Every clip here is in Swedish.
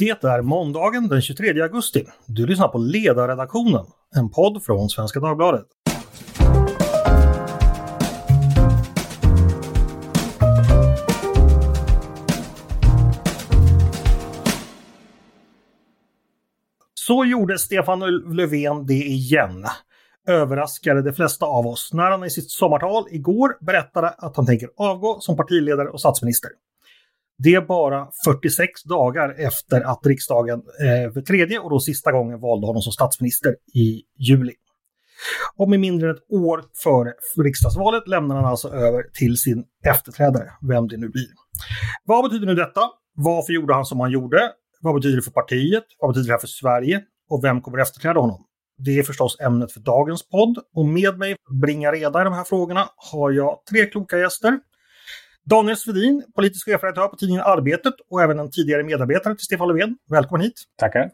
Det är måndagen den 23 augusti. Du lyssnar på Ledarredaktionen, en podd från Svenska Dagbladet. Så gjorde Stefan Löfven det igen. Överraskade de flesta av oss när han i sitt sommartal igår berättade att han tänker avgå som partiledare och statsminister. Det är bara 46 dagar efter att riksdagen eh, för tredje och då sista gången valde honom som statsminister i juli. Och med mindre än ett år före riksdagsvalet lämnar han alltså över till sin efterträdare, vem det nu blir. Vad betyder nu detta? Varför gjorde han som han gjorde? Vad betyder det för partiet? Vad betyder det här för Sverige? Och vem kommer efterträda honom? Det är förstås ämnet för dagens podd och med mig för att bringa reda i de här frågorna har jag tre kloka gäster. Daniel Svedin, politisk chefredaktör på tidningen Arbetet och även en tidigare medarbetare till Stefan Löfven. Välkommen hit! Tackar!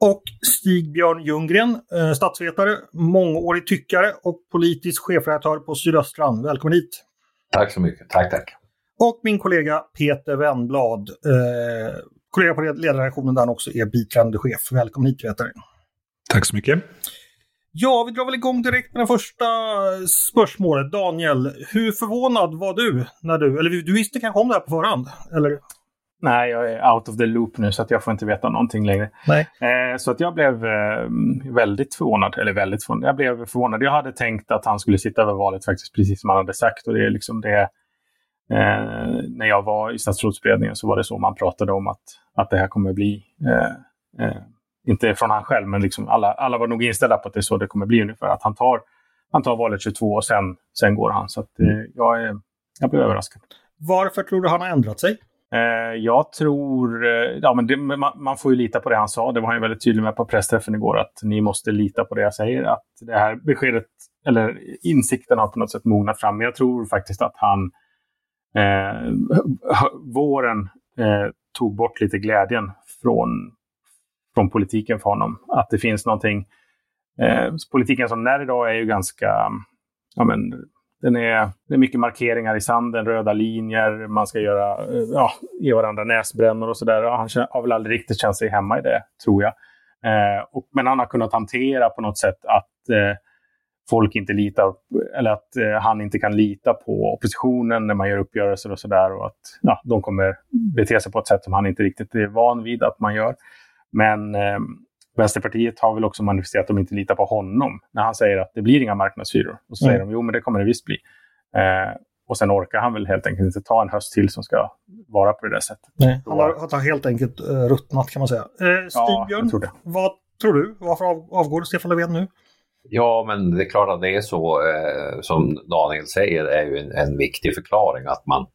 Och Stig-Björn Ljunggren, eh, statsvetare, mångårig tyckare och politisk chefredaktör på Sydöstran. Välkommen hit! Tack så mycket! Tack, tack! Och min kollega Peter Wennblad, eh, kollega på ledarredaktionen där han också är biträdande chef. Välkommen hit Peter! Tack så mycket! Ja, vi drar väl igång direkt med det första spörsmålet. Daniel, hur förvånad var du när du, eller du visste kanske om det här på förhand? Eller? Nej, jag är out of the loop nu så att jag får inte veta någonting längre. Nej. Eh, så att jag blev eh, väldigt förvånad, eller väldigt förvånad. Jag blev förvånad. Jag hade tänkt att han skulle sitta över valet faktiskt, precis som han hade sagt. Och det är liksom det, eh, när jag var i statsrådsberedningen så var det så man pratade om att, att det här kommer bli eh, eh, inte från han själv, men liksom alla, alla var nog inställda på att det är så det kommer bli ungefär. Att han tar, han tar valet 22 och sen, sen går han. Så att, eh, jag, är, jag blev överraskad. Varför tror du han har ändrat sig? Eh, jag tror... Eh, ja, men det, man, man, får ju lita på det han sa. Det var han väldigt tydlig med på pressträffen igår. Att ni måste lita på det jag säger. Att det här beskedet, eller insikten har på något sätt mognat fram. Men jag tror faktiskt att han eh, våren eh, tog bort lite glädjen från från politiken för honom. Att det finns någonting... Eh, politiken som den är idag är ju ganska... Ja, men, den är, det är mycket markeringar i sanden, röda linjer, man ska göra, eh, ja, ge varandra näsbrännor och sådär. Han har väl aldrig riktigt känt sig hemma i det, tror jag. Eh, och, men han har kunnat hantera på något sätt att eh, folk inte litar, eller att eh, han inte kan lita på oppositionen när man gör uppgörelser och sådär. Och att ja, de kommer bete sig på ett sätt som han inte riktigt är van vid att man gör. Men eh, Vänsterpartiet har väl också manifesterat att de inte litar på honom när han säger att det blir inga marknadshyror. Och så mm. säger de jo, men det kommer det visst bli. Eh, och sen orkar han väl helt enkelt inte ta en höst till som ska vara på det där sättet. Nej, han har, han har helt enkelt uh, ruttnat kan man säga. Eh, Stig-Björn, ja, vad tror du? Varför av, avgår Stefan Löfven nu? Ja, men det är klart att det är så eh, som Daniel säger är ju en, en viktig förklaring att man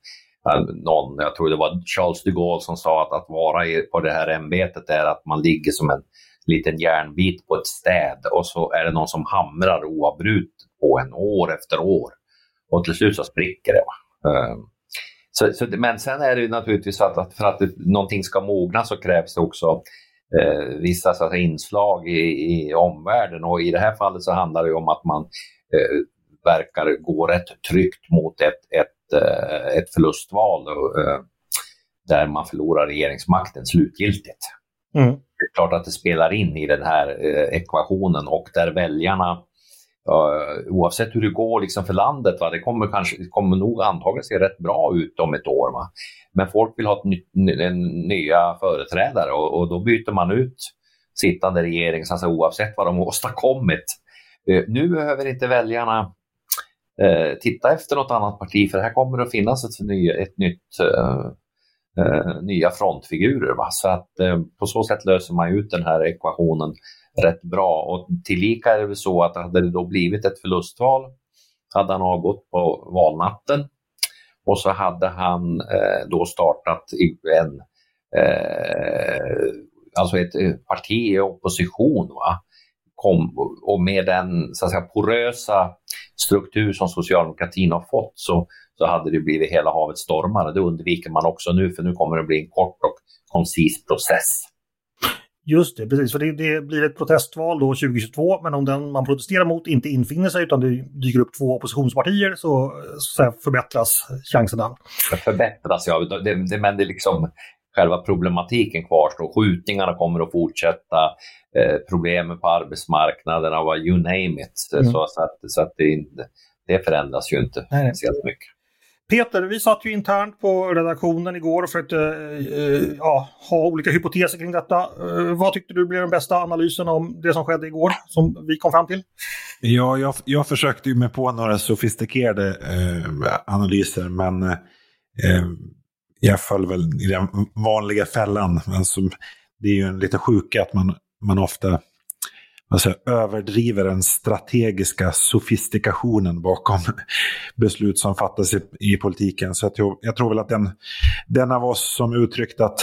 någon, jag tror det var Charles de Gaulle som sa att att vara på det här ämbetet är att man ligger som en liten järnbit på ett städ och så är det någon som hamrar oavbrutet på en år efter år. Och till slut så spricker det. Ehm, så, så, men sen är det ju naturligtvis så att, att för att det, någonting ska mogna så krävs det också eh, vissa så att säga, inslag i, i omvärlden och i det här fallet så handlar det om att man eh, verkar gå rätt tryggt mot ett, ett Eh, ett förlustval eh, där man förlorar regeringsmakten slutgiltigt. Mm. Det är klart att det spelar in i den här eh, ekvationen och där väljarna Uh, oavsett hur det går liksom för landet, va, det kommer, kanske, kommer nog antagligen se rätt bra ut om ett år. Va? Men folk vill ha ny, nya företrädare och, och, då byter man ut sittande regering så alltså, oavsett vad de åstadkommit. Uh, nu behöver inte väljarna eh, titta efter något annat parti för här kommer det att finnas ett, ny, ett nytt eh, eh, nya frontfigurer. Va? Så att eh, på så sätt löser man ut den här ekvationen rätt bra. Och tillika är det väl så att hade det då blivit ett förlustval hade han avgått på valnatten och så hade han eh, då startat en, eh, alltså ett eh, parti i opposition. Va? Kom, och med den så att säga, porösa struktur som socialdemokratin har fått så, så hade det blivit hela havet stormar. Det undviker man också nu för nu kommer det bli en kort och koncis process. Just det, precis. För det, det, blir ett protestval då 2022, men om den man protesterar mot inte infinner sig utan det dyker upp två oppositionspartier så, så förbättras chanserna. Förbättras, ja. Det, det, men det liksom själva problematiken kvarstår. Skjutningarna kommer att fortsätta, eh, problemen på arbetsmarknaden, vad you name it. Mm. Så, så, att, så att det, det förändras ju inte Nej. speciellt mycket. Peter, vi satt ju internt på redaktionen igår och försökte eh, ja, ha olika hypoteser kring detta. Eh, vad tyckte du blev den bästa analysen om det som skedde igår, som vi kom fram till? Ja, jag, jag försökte ju med på några sofistikerade eh, analyser, men eh, jag föll väl i den vanliga fällan. Alltså, det är ju en lite sjuka att man, man ofta alltså, överdriver den strategiska sofistikationen bakom beslut som fattas i, i politiken. Så jag, jag tror väl att den, den av oss som uttryckt att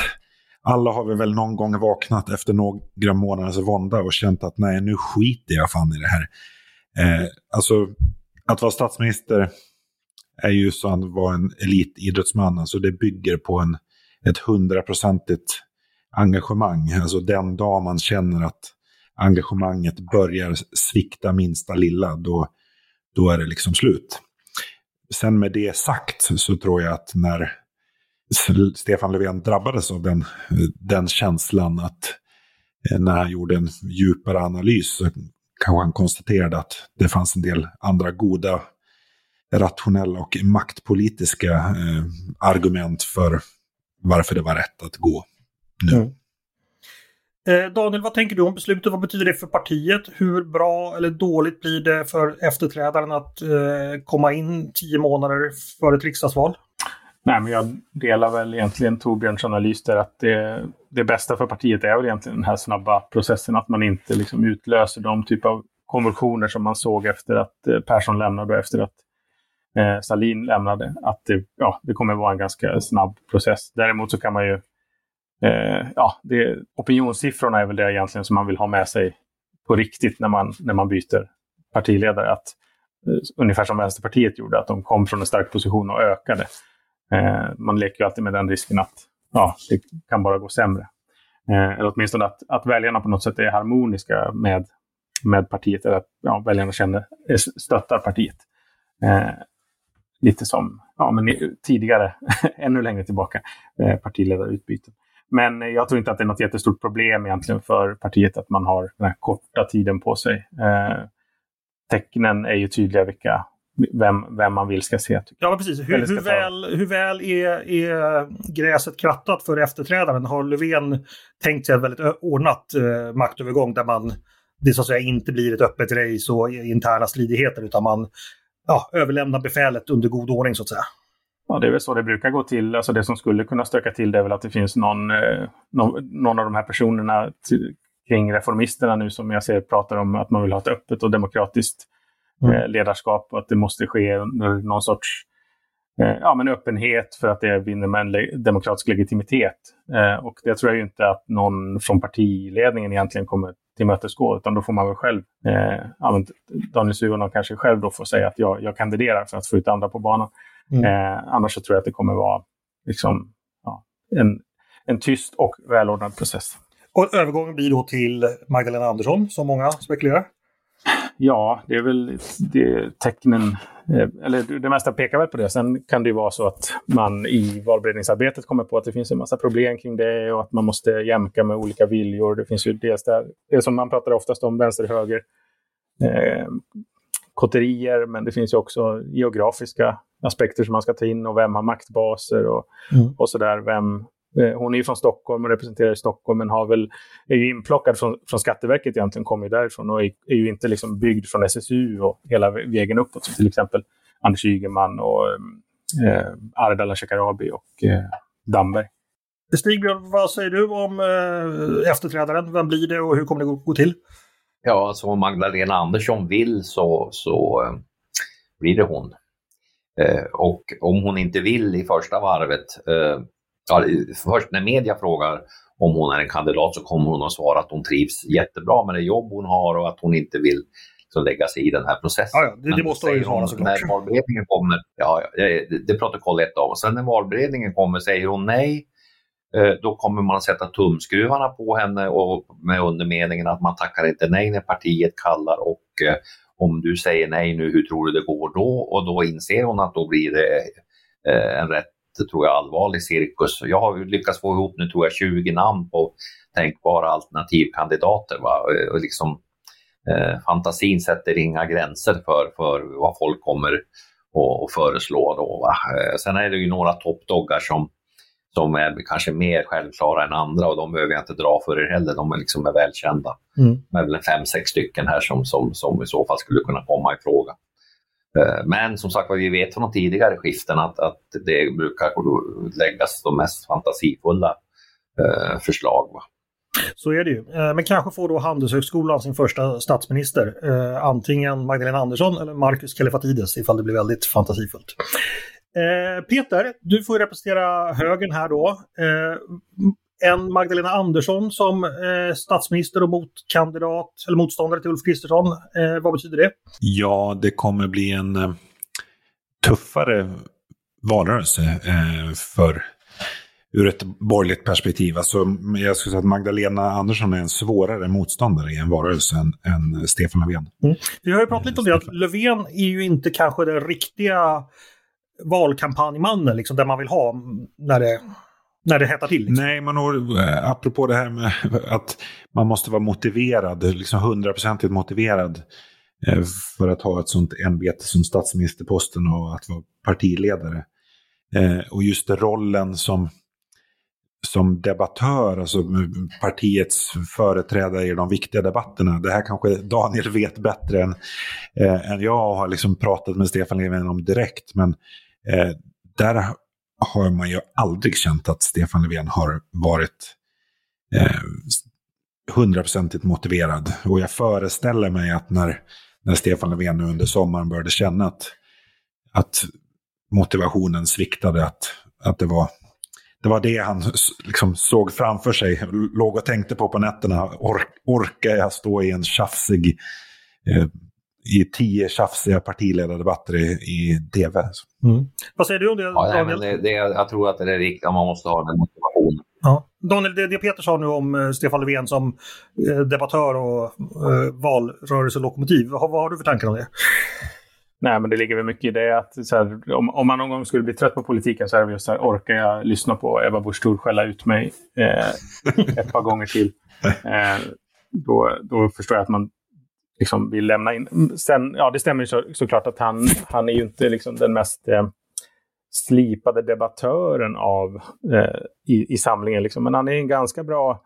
alla har vi väl någon gång vaknat efter några månaders vånda och känt att nej, nu skiter jag fan i det här. Eh, alltså, att vara statsminister är ju så att vara en elitidrottsman. Alltså det bygger på en, ett hundraprocentigt engagemang. Alltså den dag man känner att engagemanget börjar svikta minsta lilla, då, då är det liksom slut. Sen med det sagt så tror jag att när Stefan Löfven drabbades av den, den känslan att eh, när han gjorde en djupare analys så kanske han konstaterade att det fanns en del andra goda rationella och maktpolitiska eh, argument för varför det var rätt att gå nu. Mm. Eh, Daniel, vad tänker du om beslutet? Vad betyder det för partiet? Hur bra eller dåligt blir det för efterträdaren att eh, komma in tio månader före ett riksdagsval? Nej, men jag delar väl egentligen Torbjörns analys där att det, det bästa för partiet är väl egentligen den här snabba processen, att man inte liksom utlöser de typ av konvulsioner som man såg efter att eh, Persson lämnade och efter att eh, Salin lämnade. Att det, ja, det kommer vara en ganska snabb process. Däremot så kan man ju eh, ja, det, opinionssiffrorna är väl det egentligen som man vill ha med sig på riktigt när man, när man byter partiledare. Att, eh, ungefär som Vänsterpartiet gjorde, att de kom från en stark position och ökade. Eh, man leker ju alltid med den risken att ja, det kan bara gå sämre. Eh, eller åtminstone att, att väljarna på något sätt är harmoniska med, med partiet, eller att ja, väljarna känner, eh, stöttar partiet. Eh, Lite som ja, men tidigare, ännu längre tillbaka, eh, partiledarutbyten. Men jag tror inte att det är något jättestort problem egentligen för partiet att man har den här korta tiden på sig. Eh, tecknen är ju tydliga vilka, vem, vem man vill ska se. Ja, precis. Hur, hur väl, hur väl är, är gräset krattat för efterträdaren? Har Löfven tänkt sig ett väldigt ordnat eh, maktövergång där man det så att säga inte blir ett öppet race och interna stridigheter utan man ja, överlämnar befälet under god ordning så att säga? Ja, det är väl så det brukar gå till. Alltså det som skulle kunna stöka till det är väl att det finns någon, eh, någon, någon, av de här personerna kring reformisterna nu som jag ser pratar om att man vill ha ett öppet och demokratiskt mm. eh, ledarskap och att det måste ske under någon sorts eh, ja, men öppenhet för att det vinner med en le demokratisk legitimitet. Eh, och det tror jag inte att någon från partiledningen egentligen kommer tillmötesgå, utan då får man väl själv, eh, Daniel Suhonen kanske själv då får säga att jag, jag kandiderar för att få ut andra på banan. Mm. Eh, annars så tror jag att det kommer vara liksom, ja, en, en tyst och välordnad process. Och övergången blir då till Magdalena Andersson, som många spekulerar? Ja, det är väl det, tecknen, eh, eller det mesta pekar väl på det. Sen kan det ju vara så att man i valberedningsarbetet kommer på att det finns en massa problem kring det och att man måste jämka med olika viljor. Det finns ju dels där, det som man pratar oftast om, vänster-höger, eh, kotterier, men det finns ju också geografiska aspekter som man ska ta in och vem har maktbaser och, mm. och sådär. Vem, hon är ju från Stockholm och representerar Stockholm men har väl, är ju inplockad från, från Skatteverket egentligen, kommer ju därifrån och är, är, ju inte liksom byggd från SSU och hela vägen uppåt. Som till exempel Anders Ygeman och eh, Ardala Shekarabi och eh, Damberg. Stigbjörn, vad säger du om eh, efterträdaren? Vem blir det och hur kommer det gå, gå till? Ja, alltså om Magdalena Andersson vill så, så eh, blir det hon. Eh, och om hon inte vill i första varvet, eh, ja, först när media frågar om hon är en kandidat så kommer hon att svara att hon trivs jättebra med det jobb hon har och att hon inte vill så lägga sig i den här processen. Ja, ja det, det måste hon ju svara såklart. När valberedningen kommer, ja, det, det protokoll ett av. Sen när valberedningen kommer säger hon nej, eh, då kommer man sätta tumskruvarna på henne och med undermeningen att man tackar inte nej när partiet kallar och eh, om du säger nej nu, hur tror du det går då? Och då inser hon att då blir det eh, en rätt tror jag, allvarlig cirkus. Jag har lyckats få ihop nu tror jag 20 namn på tänkbara alternativkandidater. Va? Och liksom, eh, fantasin sätter inga gränser för, för vad folk kommer att föreslå. Då, va? Eh, sen är det ju några toppdoggar som, som är kanske mer självklara än andra och de behöver jag inte dra för er heller. De är liksom är välkända. Mm. Det är väl fem, sex stycken här som, som, som i så fall skulle kunna komma i fråga. Eh, men som sagt vi vet från de tidigare skiften att, att det brukar läggas de mest fantasifulla eh, förslag. Va? Så är det ju. Eh, men kanske får då Handelshögskolan sin första statsminister. Antingen Magdalena Andersson eller Marcus Kallifatides ifall det blir väldigt fantasifullt. Peter, du får representera högern här då. En Magdalena Andersson som statsminister och motkandidat eller motståndare till Ulf Kristersson. Vad betyder det? Ja, det kommer bli en tuffare valrörelse för ur ett borgerligt perspektiv. Alltså, jag skulle säga att Magdalena Andersson är en svårare motståndare i en valrörelse än, än Stefan Löfven. Mm. Vi har ju pratat lite om det, att Löfven är ju inte kanske den riktiga valkampanjmannen liksom, där man vill ha när det, när det hettar till. Liksom. Nej, man har, eh, apropå det här med att man måste vara motiverad, liksom hundraprocentigt motiverad eh, för att ha ett sånt ämbete som statsministerposten och att vara partiledare. Eh, och just rollen som som debattör, alltså partiets företrädare i de viktiga debatterna. Det här kanske Daniel vet bättre än, än jag och har liksom pratat med Stefan Löfven om direkt. Men där har man ju aldrig känt att Stefan Löfven har varit eh, hundraprocentigt motiverad. Och jag föreställer mig att när, när Stefan Löfven nu under sommaren började känna att, att motivationen sviktade, att, att det var det var det han liksom såg framför sig, låg och tänkte på på nätterna. Or orkar jag stå i en tjafsig, eh, i tio tjafsiga partiledardebatter i, i tv? Mm. Vad säger du om det, ja, Daniel? Det, det, jag tror att det är riktigt, man måste ha den motivationen. Ja. Daniel, det, det Peter sa nu om eh, Stefan Löfven som eh, debattör och eh, valrörelselokomotiv, vad, vad har du för tankar om det? Nej, men det ligger väl mycket i det att här, om, om, man någon gång skulle bli trött på politiken så är det just så här, orkar jag lyssna på Ebba Busch Thor skälla ut mig eh, ett par gånger till? Eh, då, då förstår jag att man liksom vill lämna in. Mm, sen, ja, det stämmer så, såklart att han, han är ju inte liksom den mest eh, slipade debattören av, eh, i, i samlingen, liksom. men han är en ganska bra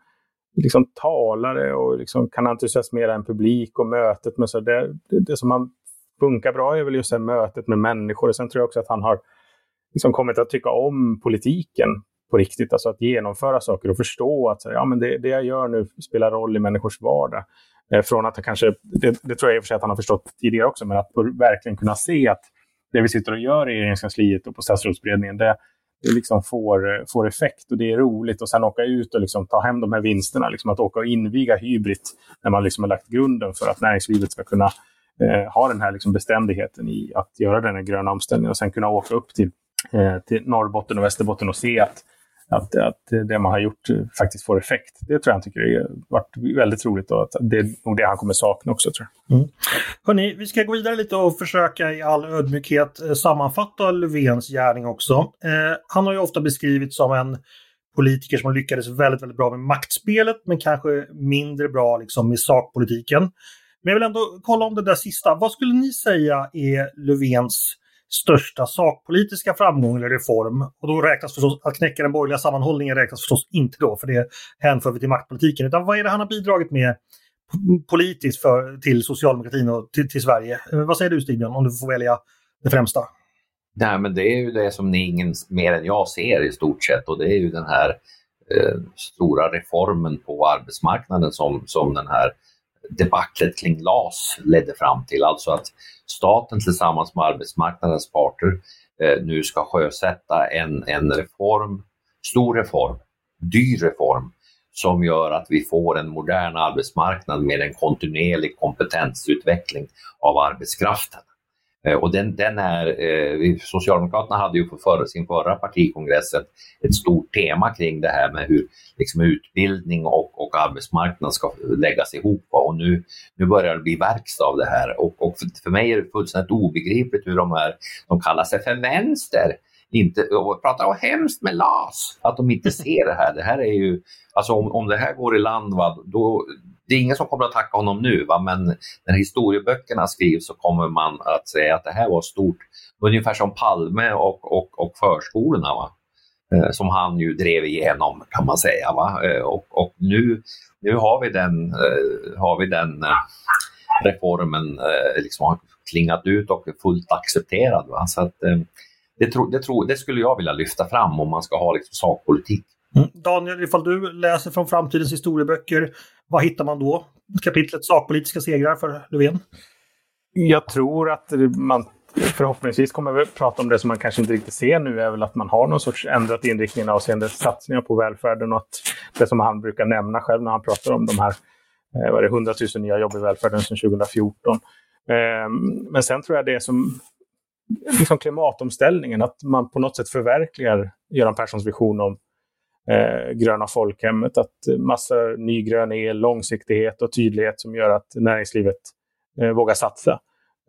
liksom, talare och liksom, kan entusiasmera en publik och mötet med så det, det, det som han funkar bra är väl just det mötet med människor. Och sen tror jag också att han har liksom kommit att tycka om politiken på riktigt. Alltså att genomföra saker och förstå att ja, men det, det jag gör nu spelar roll i människors vardag. Eh, från att kanske, det, det, tror jag i och för sig att han har förstått tidigare också, men att verkligen kunna se att det vi sitter och gör i regeringskansliet och på statsrådsberedningen, det, det liksom får, får effekt och det är roligt. Och sen åka ut och liksom ta hem de här vinsterna. Liksom att åka och inviga Hybrit när man liksom har lagt grunden för att näringslivet ska kunna eh, ha den här liksom bestämdigheten i att göra den här gröna omställningen och sen kunna åka upp till, eh, till Norrbotten och Västerbotten och se att, att, att det man har gjort faktiskt får effekt. Det tror jag han tycker är varit väldigt roligt och att det är nog det han kommer sakna också. tror jag. Mm. Hörrni, vi ska gå vidare lite och försöka i all ödmjukhet eh, sammanfatta Löfvens gärning också. Eh, han har ju ofta beskrivits som en politiker som lyckades väldigt, väldigt bra med maktspelet men kanske mindre bra liksom, med sakpolitiken. Men jag vill ändå kolla om det där sista. Vad skulle ni säga är Löfvens största sakpolitiska framgång eller reform? Och då räknas förstås, att knäcka den borgerliga sammanhållningen räknas förstås inte då, för det hänför vi till maktpolitiken. Utan vad är det han har bidragit med politiskt för, till socialdemokratin och till, till Sverige? Eh, vad säger du Stigbjörn, om du får välja det främsta? Nej, men det är ju det som ni ingen mer än jag ser i stort sett och det är ju den här eh, stora reformen på arbetsmarknaden som, som den här debaclet kring LAS ledde fram till. Alltså att staten tillsammans med arbetsmarknadens parter eh, nu ska sjösätta en, en reform, stor reform, dyr reform, som gör att vi får en modern arbetsmarknad med en kontinuerlig kompetensutveckling av arbetskraften. Eh, och den, den här, eh, Socialdemokraterna hade ju på för, sin förra partikongress ett, stort tema kring det här med hur liksom, utbildning och, och arbetsmarknad ska läggas ihop. Och nu, nu börjar det bli verkstad av det här. Och, och för, för mig är det fullständigt obegripligt hur de, här, de kallar sig för vänster inte och pratar om hemskt med LAS, att de inte ser det här. Det här är ju, alltså om, om det här går i land, va, då, det är ingen som kommer att tacka honom nu, va? men när historieböckerna skrivs så kommer man att säga att det här var stort. Ungefär som Palme och, och, och förskolorna. Va? Eh, som han ju drev igenom kan man säga. Va? Eh, och, och nu, nu har vi den, eh, har vi den eh, reformen eh, liksom har klingat ut och är fullt accepterad. Va? Så att, eh, det, tro, det, tro, det skulle jag vilja lyfta fram om man ska ha liksom sakpolitik. Mm. Daniel, ifall du läser från framtidens historieböcker, vad hittar man då? Kapitlet sakpolitiska segrar för Löfven? Jag tror att man förhoppningsvis kommer vi prata om det som man kanske inte riktigt ser nu är väl att man har någon sorts ändrat inriktning avseende satsningar på välfärden och att det som han brukar nämna själv när han pratar om de här eh, var det, 100 000 nya jobb i välfärden sedan 2014. Ehm, men sen tror jag det som liksom klimatomställningen, att man på något sätt förverkligar Göran Perssons vision om eh, gröna folkhemmet, att massa ny grön el, långsiktighet och tydlighet som gör att näringslivet eh, vågar satsa.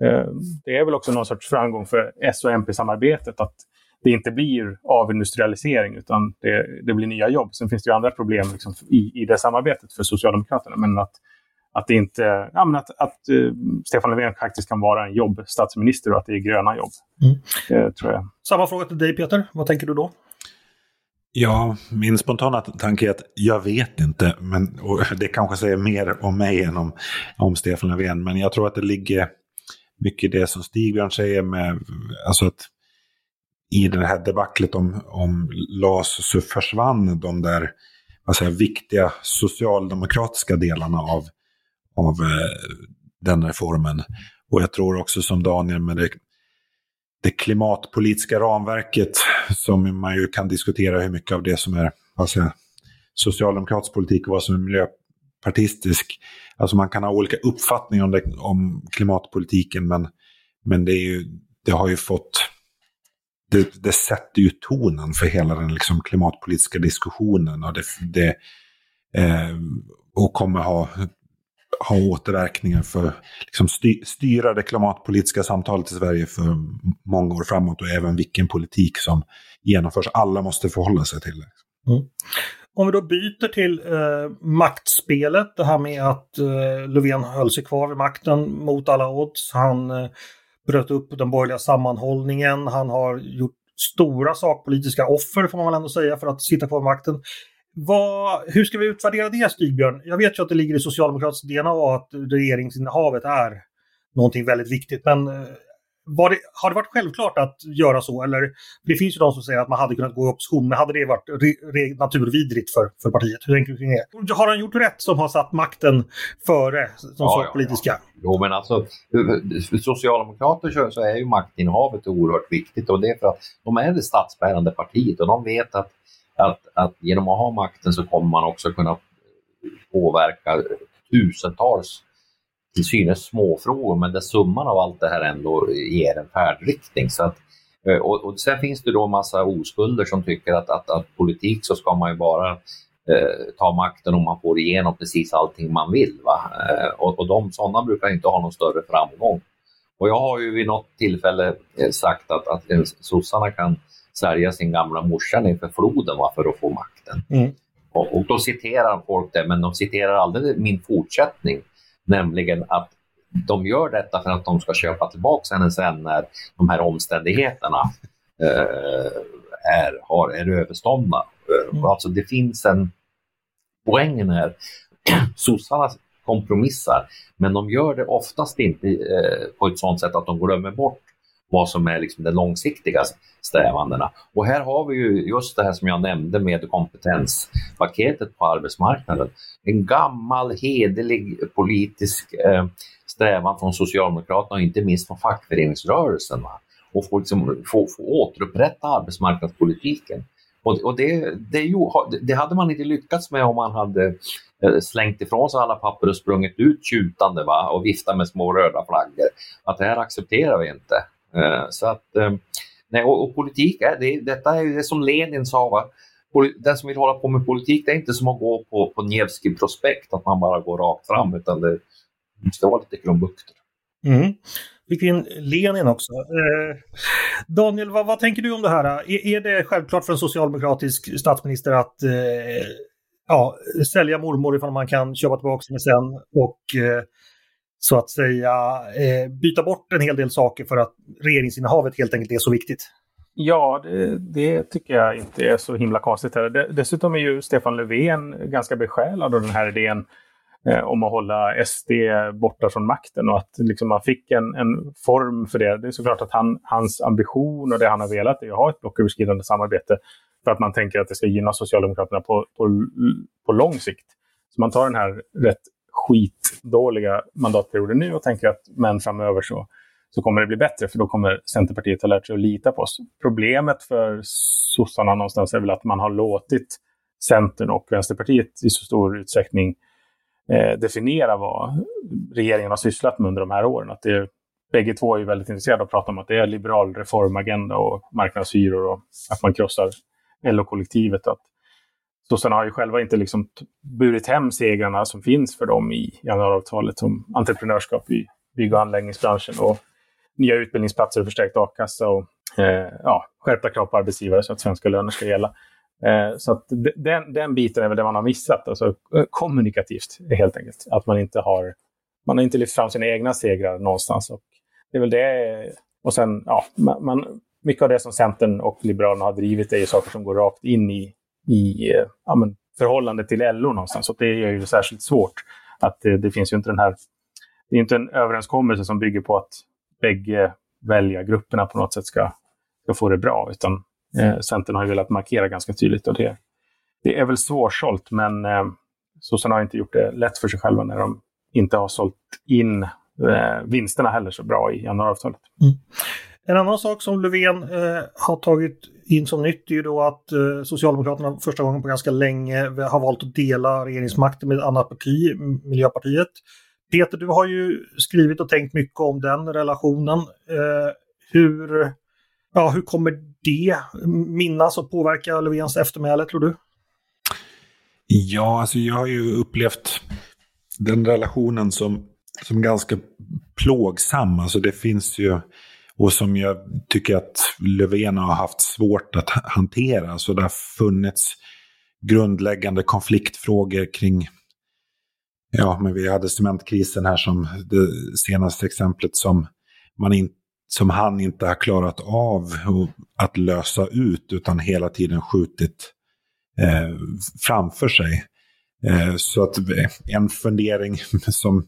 Eh, det är väl också någon sorts framgång för S och MP-samarbetet att det inte blir avindustrialisering utan det, det, blir nya jobb. Sen finns det ju andra problem liksom i, i det samarbetet för Socialdemokraterna. Men att, att, det inte, ja, men att, att uh, Stefan Löfven faktiskt kan vara en jobbstatsminister och att det är gröna jobb. Mm. Det, tror jag. Samma fråga till dig Peter. Vad tänker du då? Ja, min spontana tanke är att jag vet inte. Men, det kanske säger mer om mig än om, om Stefan Löfven. Men jag tror att det ligger mycket det som Stigbjörn säger med, alltså att i det här debaclet om, om LAS så försvann de där vad säger, viktiga socialdemokratiska delarna av, av eh, den reformen. Och jag tror också som Daniel med det, det klimatpolitiska ramverket som man ju kan diskutera hur mycket av det som är alltså, socialdemokratisk politik och vad som är miljöpartistisk. Alltså man kan ha olika uppfattningar om, det, om klimatpolitiken men, men det, ju, det, har ju fått... Det, det sätter ju tonen för hela den liksom klimatpolitiska diskussionen och, det, det eh, och kommer ha, ha återverkningar för liksom sty, styra det klimatpolitiska samtalet i Sverige för många år framåt och även vilken politik som genomförs. Alla måste förhålla sig till det. Mm. Om vi då byter till eh, maktspelet, det här med att eh, Löfven höll sig kvar vid makten mot alla odds. Han eh, bröt upp den borgerliga sammanhållningen. Han har gjort stora sakpolitiska offer får man väl ändå säga för att sitta kvar vid makten. Vad, hur ska vi utvärdera det Stigbjörn? Jag vet ju att det ligger i socialdemokratiskt DNA att regeringsinnehavet är någonting väldigt viktigt. Men eh, det, har det varit självklart att göra så? Eller det finns ju de som säger att man hade kunnat gå i opposition, men hade det varit re, re, naturvidrigt för, för partiet? Hur tänker du kring det? Har han gjort rätt som har satt makten före de ja? Ja, ja. Jo, men alltså för socialdemokrater så är ju maktinnehavet oerhört viktigt och det är för att de är det statsbärande partiet och de vet att, att, att genom att ha makten så kommer man också kunna påverka tusentals till synes småfrågor, men där summan av allt det här ändå ger en färdriktning. Så att, eh, och, och sen finns det då en massa oskulder som tycker att, att, att politik så ska man ju bara eh, ta makten om man får igenom precis allting man vill. Va? Eh, och och de, sådana brukar inte ha någon större framgång. Och jag har ju vid något tillfälle eh, sagt att, att eh, sossarna kan sälja sin gamla morsa inför floden va, för att få makten. Mm. Och, och, då citerar folk det, men de citerar aldrig min fortsättning. Nämligen att de gör detta för att de ska köpa tillbaka henne sen när de här omständigheterna eh, är, har, är överståndna. Mm. Alltså det finns en... Poängen är sossarna kompromissar, men de gör det oftast inte eh, på ett sådant sätt att de glömmer bort vad som är liksom de långsiktiga strävandena. Och här har vi ju just det här som jag nämnde med kompetenspaketet på arbetsmarknaden. En gammal hederlig politisk eh, strävan från Socialdemokraterna och inte minst från fackföreningsrörelsen. Va? Och få, liksom, få, få återupprätta arbetsmarknadspolitiken. Och, och det, det, det, hade man inte lyckats med om man hade eh, slängt ifrån sig alla papper och sprungit ut tjutande va? och viftat med små röda flaggor. Att det här accepterar vi inte. Eh, så att, eh, nej, och, och politik, är, det, detta är ju det som Lenin sa, va? den som vill hålla på med politik, det är inte som att gå på, på Nevskij prospekt, att man bara går rakt fram, utan det måste vara lite krumbukter. Mm. fick in Lenin också. Eh, Daniel, vad, vad, tänker du om det här? Är, är, det självklart för en socialdemokratisk statsminister att eh, ja, sälja mormor ifall man kan köpa tillbaka henne sen och eh, så att säga eh, byta bort en hel del saker för att regeringsinnehavet helt enkelt är så viktigt? Ja, det, det, tycker jag inte är så himla konstigt. Här. Dessutom är ju Stefan Löfven ganska besjälad av den här idén eh, om att hålla SD borta från makten och att liksom man fick en, en form för det. Det är såklart att han, hans ambition och det han har velat är att ha ett blocköverskridande samarbete för att man tänker att det ska gynna Socialdemokraterna på, på, på lång sikt. Så man tar den här rätt skitdåliga mandatperioder nu och tänker att men framöver så så kommer det bli bättre för då kommer Centerpartiet ha lärt sig att lita på oss. Problemet för sossarna någonstans är väl att man har låtit Centern och Vänsterpartiet i så stor utsträckning eh, definiera vad regeringen har sysslat med under de här åren. Att det, bägge två är väldigt intresserade av att prata om att det är liberal reformagenda och marknadshyror och att man krossar LO-kollektivet sossarna har ju själva inte liksom burit hem segrarna som finns för dem i januariavtalet som entreprenörskap i bygg och anläggningsbranschen och nya utbildningsplatser och förstärkt a-kassa och eh, ja, skärpta krav på arbetsgivare så att svenska löner ska gälla. Eh, så att den, den biten är väl det man har missat, alltså eh, kommunikativt helt enkelt. Att man inte har, man har inte lyft fram sina egna segrar någonstans. Och det är väl det. Och sen, ja, man, mycket av det som Centern och Liberalerna har drivit är ju saker som går rakt in i, i eh, ja, men, förhållande till LO någonstans. Så det är ju särskilt svårt. Att det, det finns ju inte den här det är inte en överenskommelse som bygger på att bägge väljargrupperna på något sätt ska, ska få det bra. Utan eh, Centern har ju velat markera ganska tydligt och det, det är väl svårsålt men eh, sossarna har inte gjort det lätt för sig själva när de inte har sålt in eh, vinsterna heller så bra i januariavtalet. Mm. En annan sak som Löfven eh, har tagit in som nytt är ju då att eh, Socialdemokraterna första gången på ganska länge har valt att dela regeringsmakten med ett annat parti, Miljöpartiet. Peter, du har ju skrivit och tänkt mycket om den relationen. Eh, hur, ja, hur kommer det minnas och påverka Löfvens eftermäle, tror du? Ja, alltså jag har ju upplevt den relationen som, som ganska plågsam. Alltså det finns ju, och som jag tycker att Löfven har haft svårt att hantera. Så det har funnits grundläggande konfliktfrågor kring Ja, men vi hade cementkrisen här som det senaste exemplet som, man in, som han inte har klarat av att lösa ut utan hela tiden skjutit eh, framför sig. Eh, så att en fundering som,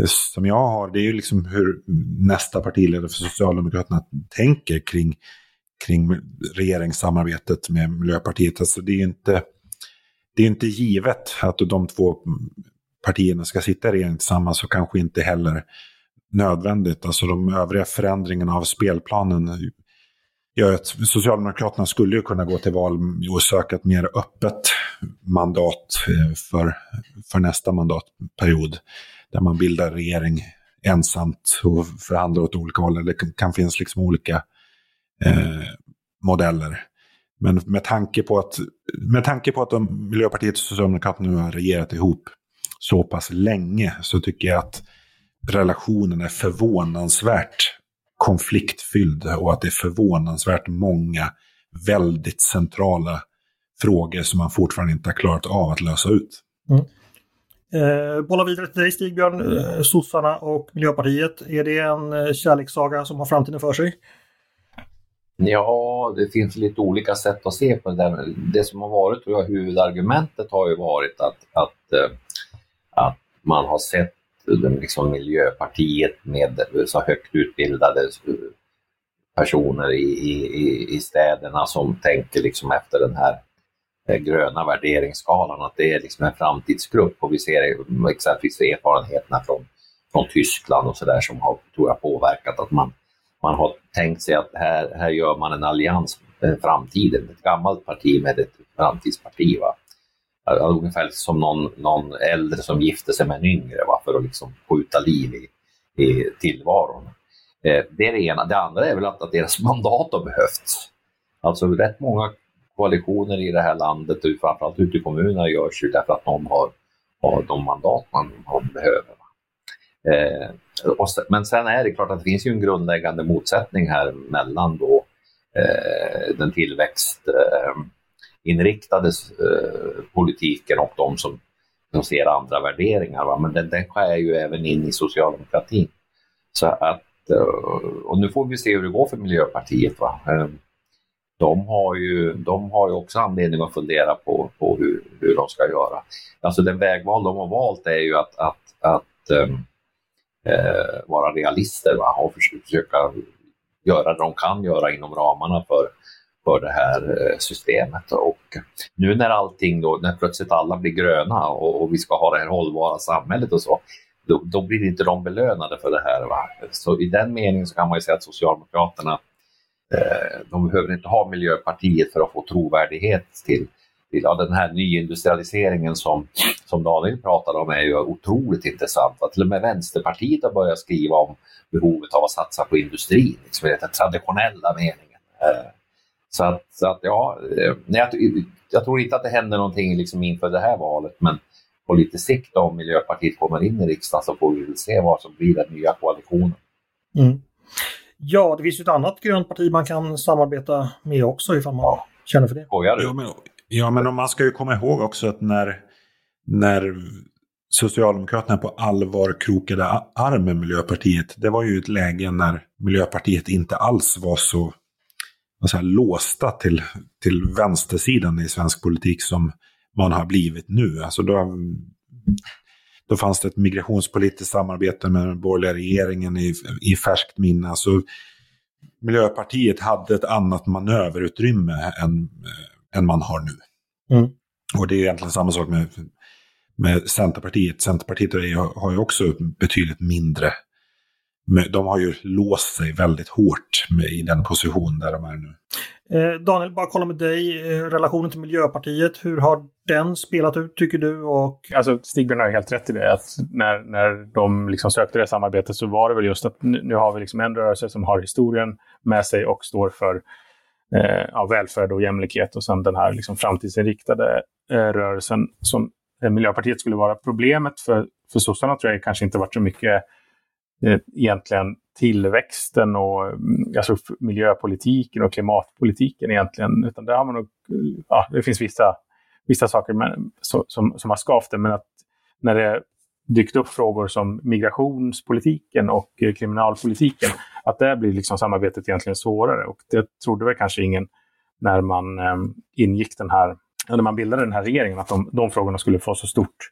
Eh, som jag har, det är ju liksom hur nästa partiledare för Socialdemokraterna tänker kring, kring regeringssamarbetet med Miljöpartiet. Alltså det är inte, det är inte givet att de två partierna ska sitta i regering tillsammans och kanske inte heller nödvändigt. Alltså de övriga förändringarna av spelplanen gör att Socialdemokraterna skulle ju kunna gå till val och söka ett mer öppet mandat eh, för, för nästa mandatperiod. Där man bildar regering ensamt och förhandlar åt olika håll. Det kan finnas liksom olika eh, modeller. Men med tanke på att, med tanke på att de, Miljöpartiet och Socialdemokraterna nu har regerat ihop så pass länge så tycker jag att relationen är förvånansvärt konfliktfylld och att det är förvånansvärt många väldigt centrala frågor som man fortfarande inte har klarat av att lösa ut. Mm. Eh, bollar vidare till dig Stigbjörn, eh, sossarna och Miljöpartiet. Är det en eh, kärlekssaga som har framtiden för sig? Ja, det finns lite olika sätt att se på det där. Det som har varit, tror jag, huvudargumentet har ju varit att, att eh, att man har sett liksom Miljöpartiet med eh, så högt utbildade eh, personer i, i, i städerna som tänker liksom efter den här gröna värderingsskalan, att det är liksom en framtidsgrupp och vi ser exempelvis erfarenheterna från, från Tyskland och sådär som har tror jag, påverkat att man, man har tänkt sig att här, här gör man en allians med framtiden, ett gammalt parti med ett framtidsparti. Va? ungefär som någon, någon äldre som gifter sig med en yngre va, för att liksom skjuta liv i, i tillvaron. Eh, det är det ena. Det andra är väl att, att deras mandat har behövts. Alltså rätt många koalitioner i det här landet, och framförallt ute i kommunerna, görs ju därför att de har, har de mandat man, man behöver. Eh, men sen är det klart att det finns ju en grundläggande motsättning här mellan då eh, den tillväxtinriktade eh, politiken och de som, som ser andra värderingar. Va? Men den, den skär ju även in i socialdemokratin. Så att, eh, och nu får vi se hur det går för Miljöpartiet. Va? Eh, de har ju, de har ju också anledning att fundera på, på hur, hur de ska göra. Alltså den vägval de har valt är ju att, att, att um, eh, vara realister va? och försöka göra det de kan göra inom ramarna för, för det här eh, systemet. Och nu när allting då, när plötsligt alla blir gröna och, och vi ska ha det här hållbara samhället och så, då, då, blir inte de belönade för det här. Va? Så i den meningen så kan man ju säga att Socialdemokraterna Eh, de behöver inte ha Miljöpartiet för att få trovärdighet till, till ja, den här nyindustrialiseringen som, som Daniel pratade om är ju otroligt intressant. Att till och med Vänsterpartiet har börjat skriva om behovet av att satsa på industrin, liksom i den traditionella meningen. Eh, så att, så att ja, eh, jag, jag tror inte att det händer någonting liksom inför det här valet, men på lite sikt om Miljöpartiet kommer in i riksdagen så får vi väl se vad som blir den nya koalitionen. Mm. Ja, det finns ju ett annat grönt parti man kan samarbeta med också ifall man ja. känner för det. Ja men, ja, men man ska ju komma ihåg också att när, när Socialdemokraterna på allvar krokade arm med Miljöpartiet, det var ju ett läge när Miljöpartiet inte alls var så säga, låsta till, till vänstersidan i svensk politik som man har blivit nu. Alltså då, då fanns det ett migrationspolitiskt samarbete med den borgerliga regeringen i, i färskt minne. Alltså, Miljöpartiet hade ett annat manöverutrymme än, äh, än man har nu. Mm. Och det är egentligen samma sak med, med Centerpartiet. Centerpartiet har ju också betydligt mindre de har ju låst sig väldigt hårt med, i den position där de är nu. Eh, Daniel, bara kolla med dig. Eh, relationen till Miljöpartiet, hur har den spelat ut tycker du? Och... Alltså, Stigbjörn har helt rätt i det. Att när, när de liksom sökte det samarbetet så var det väl just att nu, nu har vi liksom en rörelse som har historien med sig och står för eh, ja, välfärd och jämlikhet och sen den här liksom framtidsinriktade eh, rörelsen som eh, Miljöpartiet skulle vara. Problemet för, för sossarna tror jag kanske inte varit så mycket eh, Eh, egentligen tillväxten och mm, alltså miljöpolitiken och klimatpolitiken egentligen. Utan där har man nog, ja, det finns vissa, vissa saker men, så, som, som har skavt det, men att när det dykt upp frågor som migrationspolitiken och eh, kriminalpolitiken, att där blir liksom samarbetet egentligen svårare. Och det trodde väl kanske ingen när man eh, ingick den här, när man bildade den här regeringen, att de, de frågorna skulle få så stort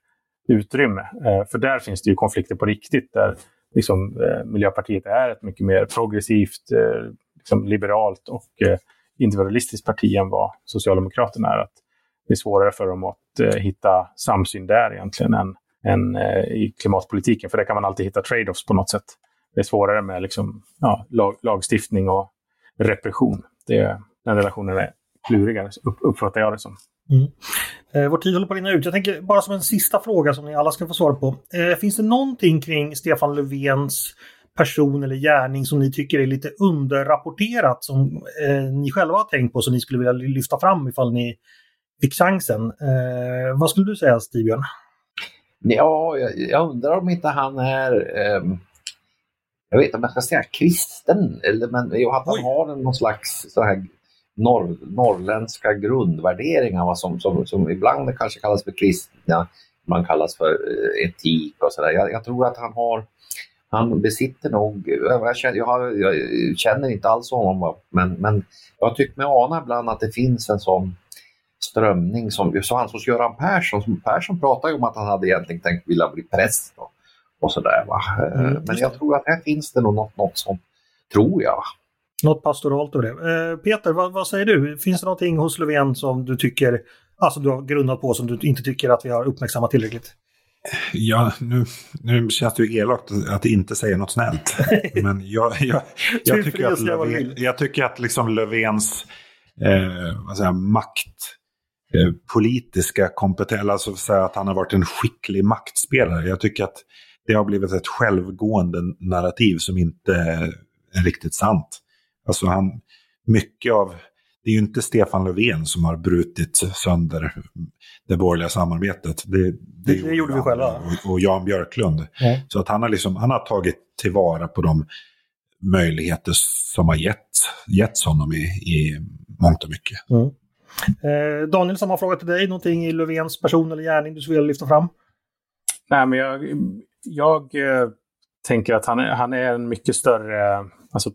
utrymme. Eh, för där finns det ju konflikter på riktigt, där liksom, eh, Miljöpartiet är ett mycket mer progressivt, eh, liksom, liberalt och eh, individualistiskt parti än vad Socialdemokraterna är. Att det är svårare för dem att eh, hitta samsyn där egentligen än, än eh, i klimatpolitiken. För där kan man alltid hitta trade-offs på något sätt. Det är svårare med liksom, ja, lag, lagstiftning och repression. Det, den relationen är klurigare, upp, uppfattar jag det som. Mm. Eh, vår tid håller på att rinna ut. Jag tänker bara som en sista fråga som ni alla ska få svar på. Eh, finns det någonting kring Stefan Löfvens person eller gärning som ni tycker är lite underrapporterat som eh, ni själva har tänkt på som ni skulle vilja lyfta fram ifall ni fick chansen? Vad skulle du säga Stigbjörn? Ja, jag, jag, undrar om inte han är ehm, jag vet inte om jag ska säga kristen, eller, men att han Oj. har någon slags så här norr, norrländska grundvärderingar som, som, som ibland kanske kallas för kristna, ibland kallas för eh, etik och sådär. Jag, jag, tror att han har han besitter nog, jag känner, jag, har, jag känner inte alls honom, men, men jag tycker mig ana ibland att det finns en sån strömning som, så han hos Göran Persson, Persson pratade ju om att han hade egentligen tänkt vilja bli präst och, och sådär. Mm, men jag tror att här finns det nog något, något som, tror jag, något pastoralt över det. Eh, Peter, vad, vad, säger du? Finns det någonting hos Löfven som du tycker, alltså du har grundat på som du inte tycker att vi har uppmärksammat tillräckligt? Ja, nu, nu känns det ju elakt att inte säga något snällt. Men jag, jag, jag, tycker, att Löfven, jag tycker att liksom Löfvens eh, säger, makt, eh, politiska kompetens, alltså säga att han har varit en skicklig maktspelare. Jag tycker att det har blivit ett självgående narrativ som inte är riktigt sant. Alltså han, mycket av det är ju inte Stefan Löfven som har brutit sönder det borgerliga samarbetet. Det, det, det, gjorde vi själva. Och, och Jan Björklund. Mm. Så att han har, liksom, han har tagit tillvara på de möjligheter som har getts, getts honom i, i mångt och mycket. Mm. Eh, Daniel, samma fråga till dig. Någonting i Löfvens person eller gärning du skulle vilja lyfta fram? Nej, men jag, jag eh, tänker att han är, han är en mycket större, alltså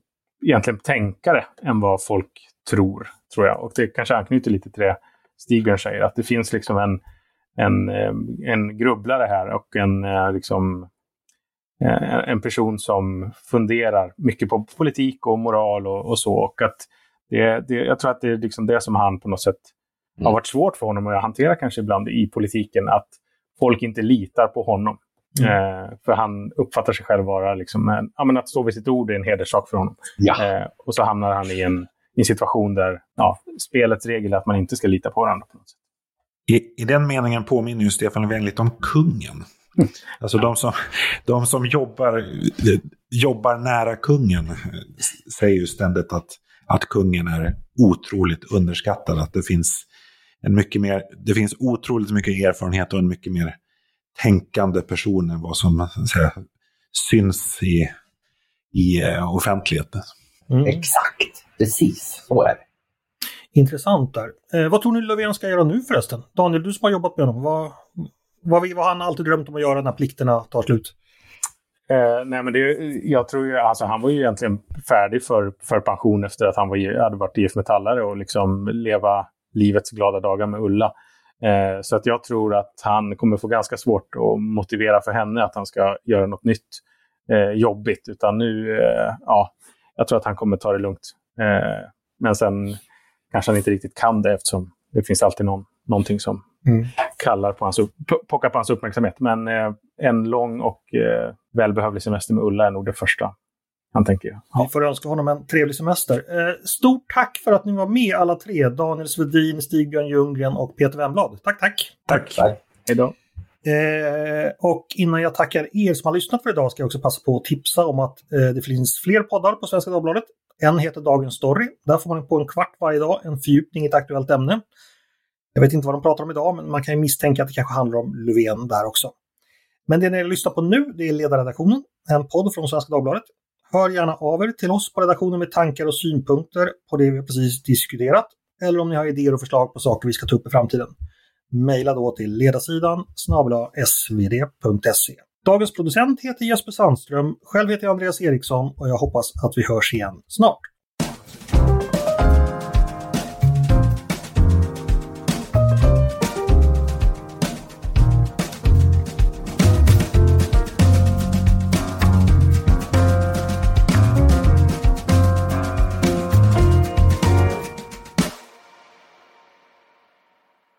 egentligen tänkare än vad folk tror, tror jag. Och det kanske anknyter lite till det Stigbjörn säger, att det finns liksom en, en, eh, en grubblare här och en, eh, liksom, eh, en person som funderar mycket på politik och moral och, och så. Och att det, det, jag tror att det är liksom det som han på något sätt mm. har varit svårt för honom att hantera kanske ibland i politiken, att folk inte litar på honom. Mm. Eh, för han uppfattar sig själv vara liksom en, ja, men att stå vid sitt ord är en hederssak för honom. Ja. Eh, och så hamnar han i en, i en situation där ja, spelets regel är att man inte ska lita på varandra. På något sätt. I, I den meningen påminner ju Stefan Löfven lite om kungen. Mm. Alltså de som, de som jobbar, jobbar nära kungen säger ju ständigt att, att kungen är otroligt underskattad. Att det finns, en mycket mer, det finns otroligt mycket erfarenhet och en mycket mer tänkande person än vad som säga, syns i, i uh, offentligheten. Mm. Exakt, precis så är det. Intressant där. Eh, vad tror ni Löfven ska göra nu förresten? Daniel, du som har jobbat med honom. Vad, vad, vad har han alltid drömt om att göra när plikterna tar slut? Eh, nej, men det, jag tror ju, alltså, han var ju egentligen färdig för, för pension efter att han var, hade varit IF Metallare och liksom leva livets glada dagar med Ulla. Eh, så att jag tror att han kommer få ganska svårt att motivera för henne att han ska göra något nytt eh, jobbigt. Utan nu, eh, ja, jag tror att han kommer ta det lugnt. Eh, men sen kanske han inte riktigt kan det eftersom det finns alltid någon, någonting som mm. kallar på hans, pockar på hans uppmärksamhet. Men eh, en lång och eh, välbehövlig semester med Ulla är nog det första han tänker. Ja. Vi får önska honom en trevlig semester. Eh, stort tack för att ni var med alla tre. Daniel Svedin, Stig-Björn Ljunggren och Peter Wemblad. Tack, tack! Tack! tack. Hej då! Eh, och innan jag tackar er som har lyssnat för idag ska jag också passa på att tipsa om att eh, det finns fler poddar på Svenska Dagbladet. En heter Dagens Story. Där får man på en kvart varje dag en fördjupning i ett aktuellt ämne. Jag vet inte vad de pratar om idag, men man kan ju misstänka att det kanske handlar om Löfven där också. Men det ni lyssnar på nu, det är Ledarredaktionen, en podd från Svenska Dagbladet. Hör gärna av er till oss på redaktionen med tankar och synpunkter på det vi precis diskuterat. Eller om ni har idéer och förslag på saker vi ska ta upp i framtiden. Mejla då till ledarsidan svd.se. Dagens producent heter Jesper Sandström. Själv heter jag Andreas Eriksson och jag hoppas att vi hörs igen snart.